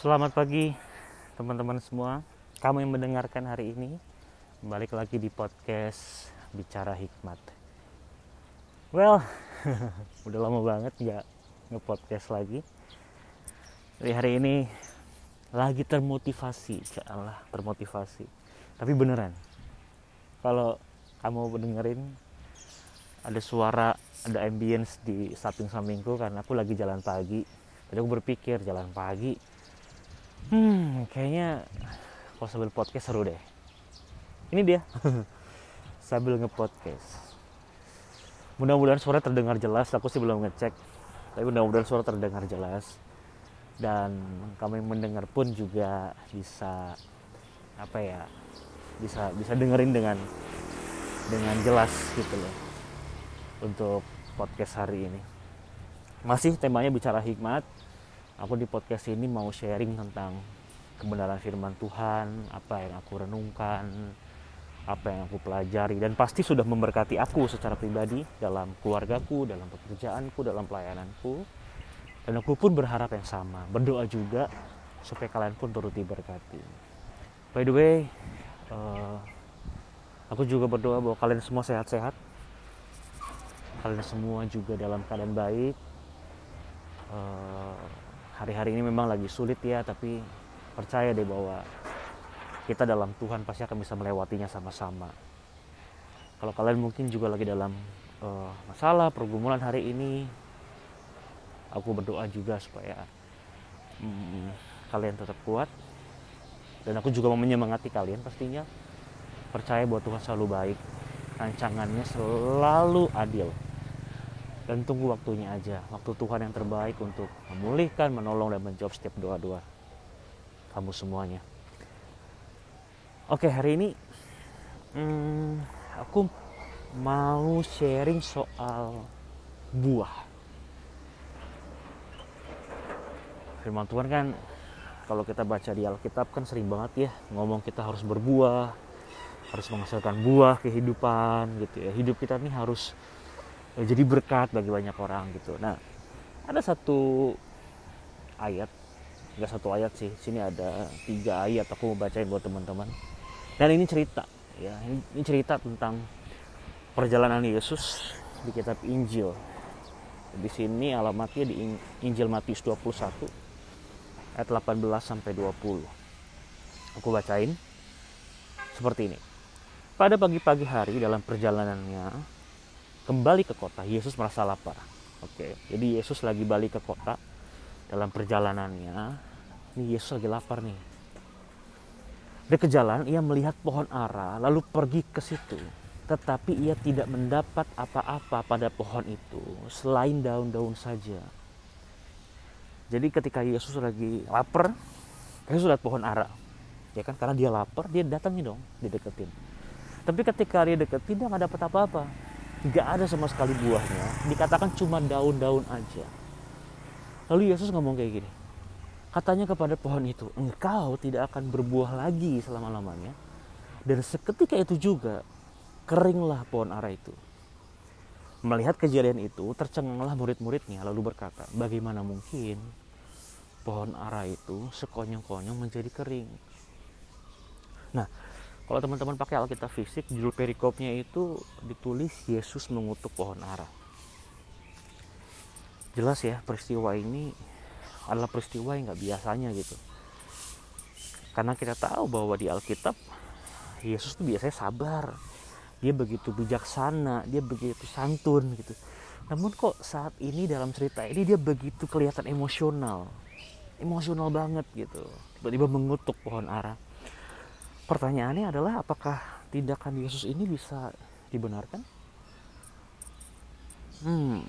Selamat pagi teman-teman semua. Kamu yang mendengarkan hari ini balik lagi di podcast Bicara Hikmat. Well, udah lama banget nggak nge-podcast lagi. Jadi hari ini lagi termotivasi, ya Allah termotivasi. Tapi beneran, kalau kamu mendengarin ada suara, ada ambience di samping-sampingku karena aku lagi jalan pagi. Tadi aku berpikir jalan pagi, hmm kayaknya kalau sambil podcast seru deh. Ini dia. Sambil ngepodcast. Mudah-mudahan suara terdengar jelas. Aku sih belum ngecek. Tapi mudah-mudahan suara terdengar jelas. Dan yang mendengar pun juga bisa apa ya bisa bisa dengerin dengan dengan jelas gitu loh untuk podcast hari ini. Masih temanya bicara hikmat aku di podcast ini mau sharing tentang kebenaran firman Tuhan, apa yang aku renungkan, apa yang aku pelajari dan pasti sudah memberkati aku secara pribadi dalam keluargaku, dalam pekerjaanku, dalam pelayananku. Dan aku pun berharap yang sama, berdoa juga supaya kalian pun turut diberkati. By the way, uh, aku juga berdoa bahwa kalian semua sehat-sehat. Kalian semua juga dalam keadaan baik. Hari-hari ini memang lagi sulit ya tapi percaya deh bahwa kita dalam Tuhan pasti akan bisa melewatinya sama-sama. Kalau kalian mungkin juga lagi dalam uh, masalah pergumulan hari ini aku berdoa juga supaya hmm, kalian tetap kuat. Dan aku juga mau menyemangati kalian pastinya. Percaya bahwa Tuhan selalu baik. Rancangannya selalu adil dan tunggu waktunya aja. Waktu Tuhan yang terbaik untuk memulihkan menolong dan menjawab setiap doa-doa kamu semuanya. Oke hari ini hmm, aku mau sharing soal buah. Firman Tuhan kan kalau kita baca di Alkitab kan sering banget ya ngomong kita harus berbuah harus menghasilkan buah kehidupan gitu ya. Hidup kita nih harus ya, jadi berkat bagi banyak orang gitu. Nah ada satu ayat nggak satu ayat sih sini ada tiga ayat aku mau bacain buat teman-teman. Dan ini cerita ya ini, cerita tentang perjalanan Yesus di kitab Injil. Di sini alamatnya di Injil Matius 21 ayat 18 sampai 20 aku bacain seperti ini. Pada pagi-pagi hari dalam perjalanannya kembali ke kota, Yesus merasa lapar. Oke, jadi Yesus lagi balik ke kota dalam perjalanannya. Ini Yesus lagi lapar nih. Dia ke jalan, ia melihat pohon ara, lalu pergi ke situ. Tetapi ia tidak mendapat apa-apa pada pohon itu selain daun-daun saja. Jadi ketika Yesus lagi lapar, Yesus lihat pohon ara. Ya kan, karena dia lapar, dia datangin dong, dideketin. Tapi ketika dia deketin, dia nggak dapat apa-apa tidak ada sama sekali buahnya. Dikatakan cuma daun-daun aja. Lalu Yesus ngomong kayak gini. Katanya kepada pohon itu engkau tidak akan berbuah lagi selama-lamanya. Dan seketika itu juga keringlah pohon ara itu. Melihat kejadian itu tercenganglah murid-muridnya lalu berkata bagaimana mungkin pohon ara itu sekonyong-konyong menjadi kering? Nah kalau teman-teman pakai Alkitab fisik, judul perikopnya itu ditulis Yesus mengutuk pohon ara. Jelas ya, peristiwa ini adalah peristiwa yang nggak biasanya gitu. Karena kita tahu bahwa di Alkitab Yesus tuh biasanya sabar, dia begitu bijaksana, dia begitu santun gitu. Namun kok saat ini dalam cerita ini dia begitu kelihatan emosional, emosional banget gitu. Tiba-tiba mengutuk pohon ara pertanyaannya adalah apakah tindakan Yesus ini bisa dibenarkan? Hmm,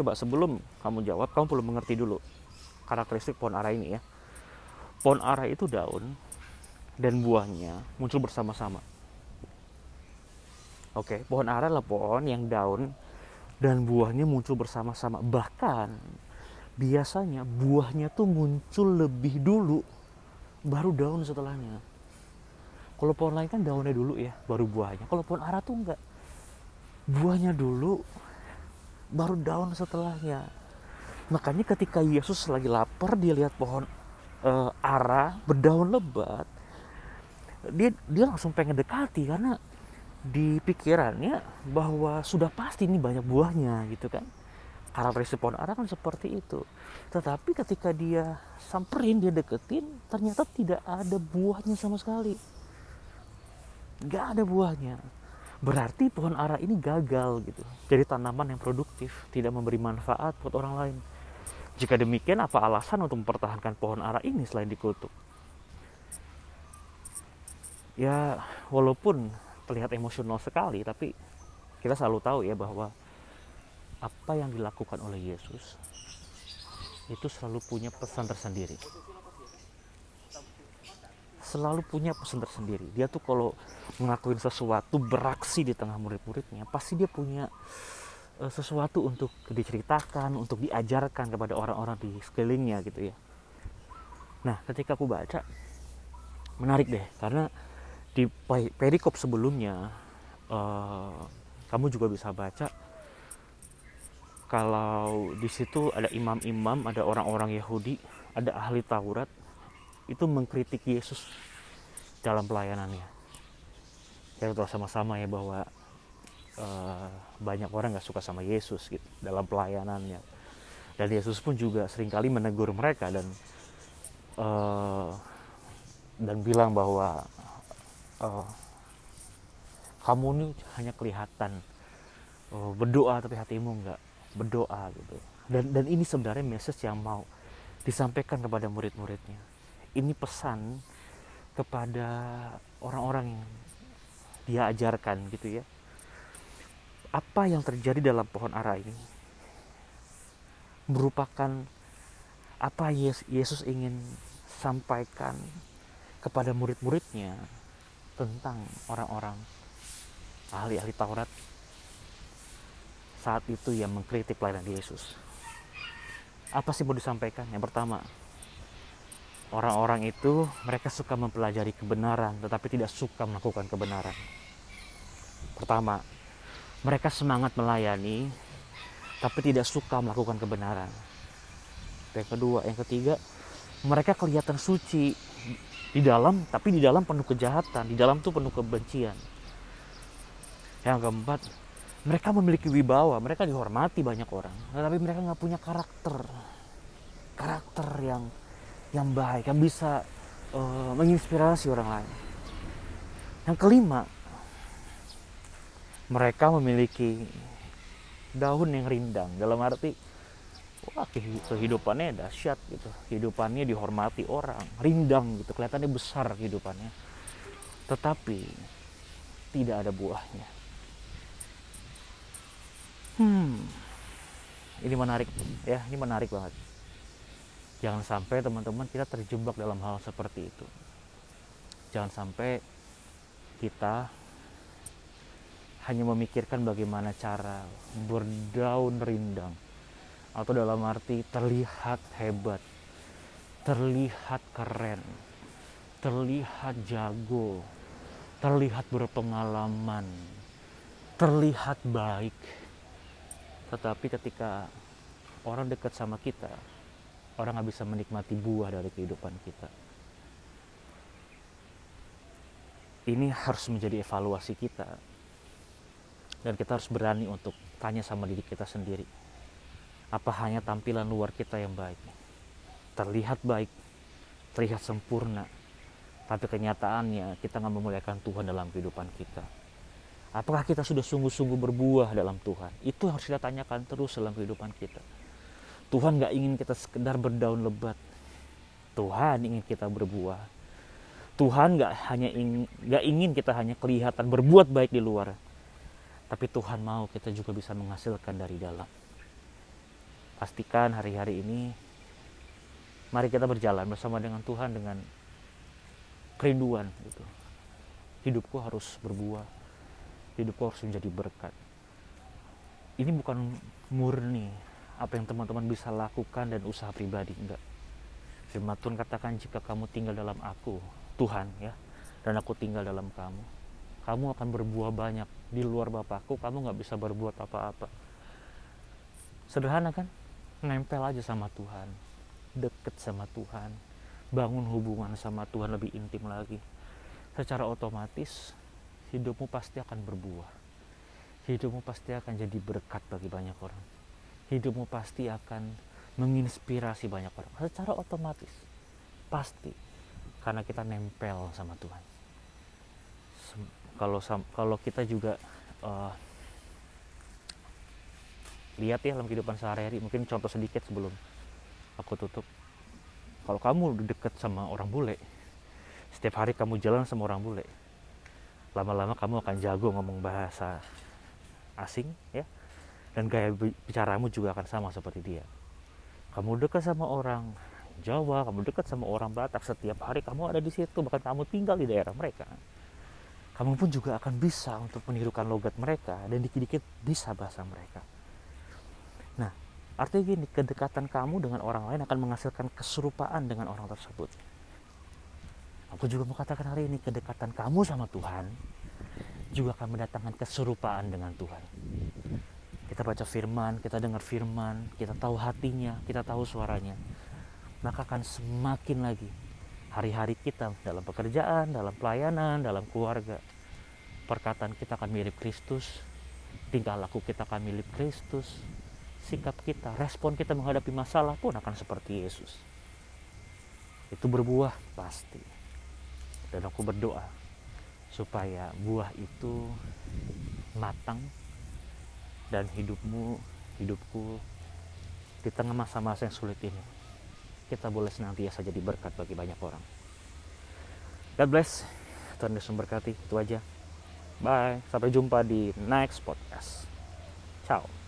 coba sebelum kamu jawab, kamu perlu mengerti dulu karakteristik pohon ara ini ya. Pohon ara itu daun dan buahnya muncul bersama-sama. Oke, pohon ara adalah pohon yang daun dan buahnya muncul bersama-sama. Bahkan biasanya buahnya tuh muncul lebih dulu baru daun setelahnya kalau pohon lain kan daunnya dulu ya baru buahnya. Kalau pohon ara tuh enggak. Buahnya dulu baru daun setelahnya. Makanya ketika Yesus lagi lapar dia lihat pohon uh, ara berdaun lebat dia dia langsung pengen dekati karena di pikirannya bahwa sudah pasti ini banyak buahnya gitu kan. Karakteristik pohon ara kan seperti itu. Tetapi ketika dia samperin dia deketin ternyata tidak ada buahnya sama sekali nggak ada buahnya berarti pohon ara ini gagal gitu jadi tanaman yang produktif tidak memberi manfaat buat orang lain jika demikian, apa alasan untuk mempertahankan pohon ara ini selain dikutuk? Ya, walaupun terlihat emosional sekali, tapi kita selalu tahu ya bahwa apa yang dilakukan oleh Yesus itu selalu punya pesan tersendiri. Selalu punya pesan tersendiri. Dia tuh kalau ngelakuin sesuatu beraksi di tengah murid-muridnya, pasti dia punya Eh, sesuatu untuk diceritakan, untuk diajarkan kepada orang-orang di sekelilingnya gitu ya. Nah, ketika aku baca menarik deh karena di perikop sebelumnya uh, kamu juga bisa baca kalau di situ ada imam-imam, ada orang-orang Yahudi, ada ahli Taurat itu mengkritik Yesus dalam pelayanannya. Kita tahu sama-sama ya bahwa uh, banyak orang nggak suka sama Yesus gitu dalam pelayanannya. Dan Yesus pun juga sering kali menegur mereka dan uh, dan bilang bahwa uh, kamu ini hanya kelihatan uh, berdoa tapi hatimu nggak berdoa gitu. Dan dan ini sebenarnya message yang mau disampaikan kepada murid-muridnya ini pesan kepada orang-orang yang dia ajarkan gitu ya apa yang terjadi dalam pohon ara ini merupakan apa Yesus ingin sampaikan kepada murid-muridnya tentang orang-orang ahli-ahli Taurat saat itu yang mengkritik pelayanan Yesus. Apa sih mau disampaikan? Yang pertama, orang-orang itu mereka suka mempelajari kebenaran tetapi tidak suka melakukan kebenaran. Pertama, mereka semangat melayani, tapi tidak suka melakukan kebenaran. Yang kedua, yang ketiga, mereka kelihatan suci di dalam, tapi di dalam penuh kejahatan, di dalam tuh penuh kebencian. Yang keempat, mereka memiliki wibawa, mereka dihormati banyak orang, tetapi mereka nggak punya karakter, karakter yang yang baik, yang bisa uh, menginspirasi orang lain. Yang kelima, mereka memiliki daun yang rindang. Dalam arti wah kehidupannya dahsyat gitu. Kehidupannya dihormati orang. Rindang gitu kelihatannya besar kehidupannya. Tetapi tidak ada buahnya. Hmm. Ini menarik ya ini menarik banget jangan sampai teman-teman kita terjebak dalam hal seperti itu jangan sampai kita hanya memikirkan bagaimana cara berdaun rindang atau dalam arti terlihat hebat, terlihat keren, terlihat jago, terlihat berpengalaman, terlihat baik. Tetapi ketika orang dekat sama kita, orang nggak bisa menikmati buah dari kehidupan kita. Ini harus menjadi evaluasi kita. Dan kita harus berani untuk tanya sama diri kita sendiri. Apa hanya tampilan luar kita yang baik? Terlihat baik terlihat sempurna tapi kenyataannya kita nggak memuliakan Tuhan dalam kehidupan kita. Apakah kita sudah sungguh-sungguh berbuah dalam Tuhan? Itu harus kita tanyakan terus dalam kehidupan kita Tuhan nggak ingin kita sekedar berdaun lebat Tuhan ingin kita berbuah Tuhan nggak hanya ingin, gak ingin kita hanya kelihatan berbuat baik di luar tapi Tuhan mau kita juga bisa menghasilkan dari dalam. Pastikan hari-hari ini mari kita berjalan bersama dengan Tuhan dengan kerinduan gitu. Hidupku harus berbuah. Hidupku harus menjadi berkat. Ini bukan murni apa yang teman-teman bisa lakukan dan usaha pribadi enggak. Firman Tuhan katakan jika kamu tinggal dalam aku, Tuhan ya, dan aku tinggal dalam kamu, kamu akan berbuah banyak di luar bapakku kamu nggak bisa berbuat apa-apa. Sederhana kan? Nempel aja sama Tuhan deket sama Tuhan bangun hubungan sama Tuhan lebih intim lagi. Secara otomatis hidupmu pasti akan berbuah. Hidupmu pasti akan jadi berkat bagi banyak orang hidupmu pasti akan menginspirasi banyak orang. Secara otomatis pasti. Karena kita nempel sama Tuhan. Kalau kalau kita juga uh, lihat ya dalam kehidupan sehari-hari mungkin contoh sedikit sebelum aku tutup. Kalau kamu deket sama orang bule setiap hari kamu jalan sama orang bule lama-lama kamu akan jago ngomong bahasa asing ya dan gaya bicaramu juga akan sama seperti dia kamu dekat sama orang Jawa, kamu dekat sama orang Batak, setiap hari kamu ada di situ, bahkan kamu tinggal di daerah mereka. Kamu pun juga akan bisa untuk menirukan logat mereka dan dikit-dikit bisa bahasa mereka. Nah, artinya gini, kedekatan kamu dengan orang lain akan menghasilkan keserupaan dengan orang tersebut. Aku juga mau katakan hari ini, kedekatan kamu sama Tuhan juga akan mendatangkan keserupaan dengan Tuhan. Kita baca firman, kita dengar firman, kita tahu hatinya, kita tahu suaranya. Maka akan semakin lagi hari-hari kita dalam pekerjaan, dalam pelayanan, dalam keluarga. Perkataan kita akan mirip Kristus, tingkah laku kita akan mirip Kristus, sikap kita, respon kita menghadapi masalah pun akan seperti Yesus. Itu berbuah pasti. Dan aku berdoa supaya buah itu matang dan hidupmu, hidupku di tengah masa-masa yang sulit ini kita boleh senantiasa jadi berkat bagi banyak orang. God bless. Tuhan Yesus memberkati. Itu aja. Bye. Sampai jumpa di next podcast. Ciao.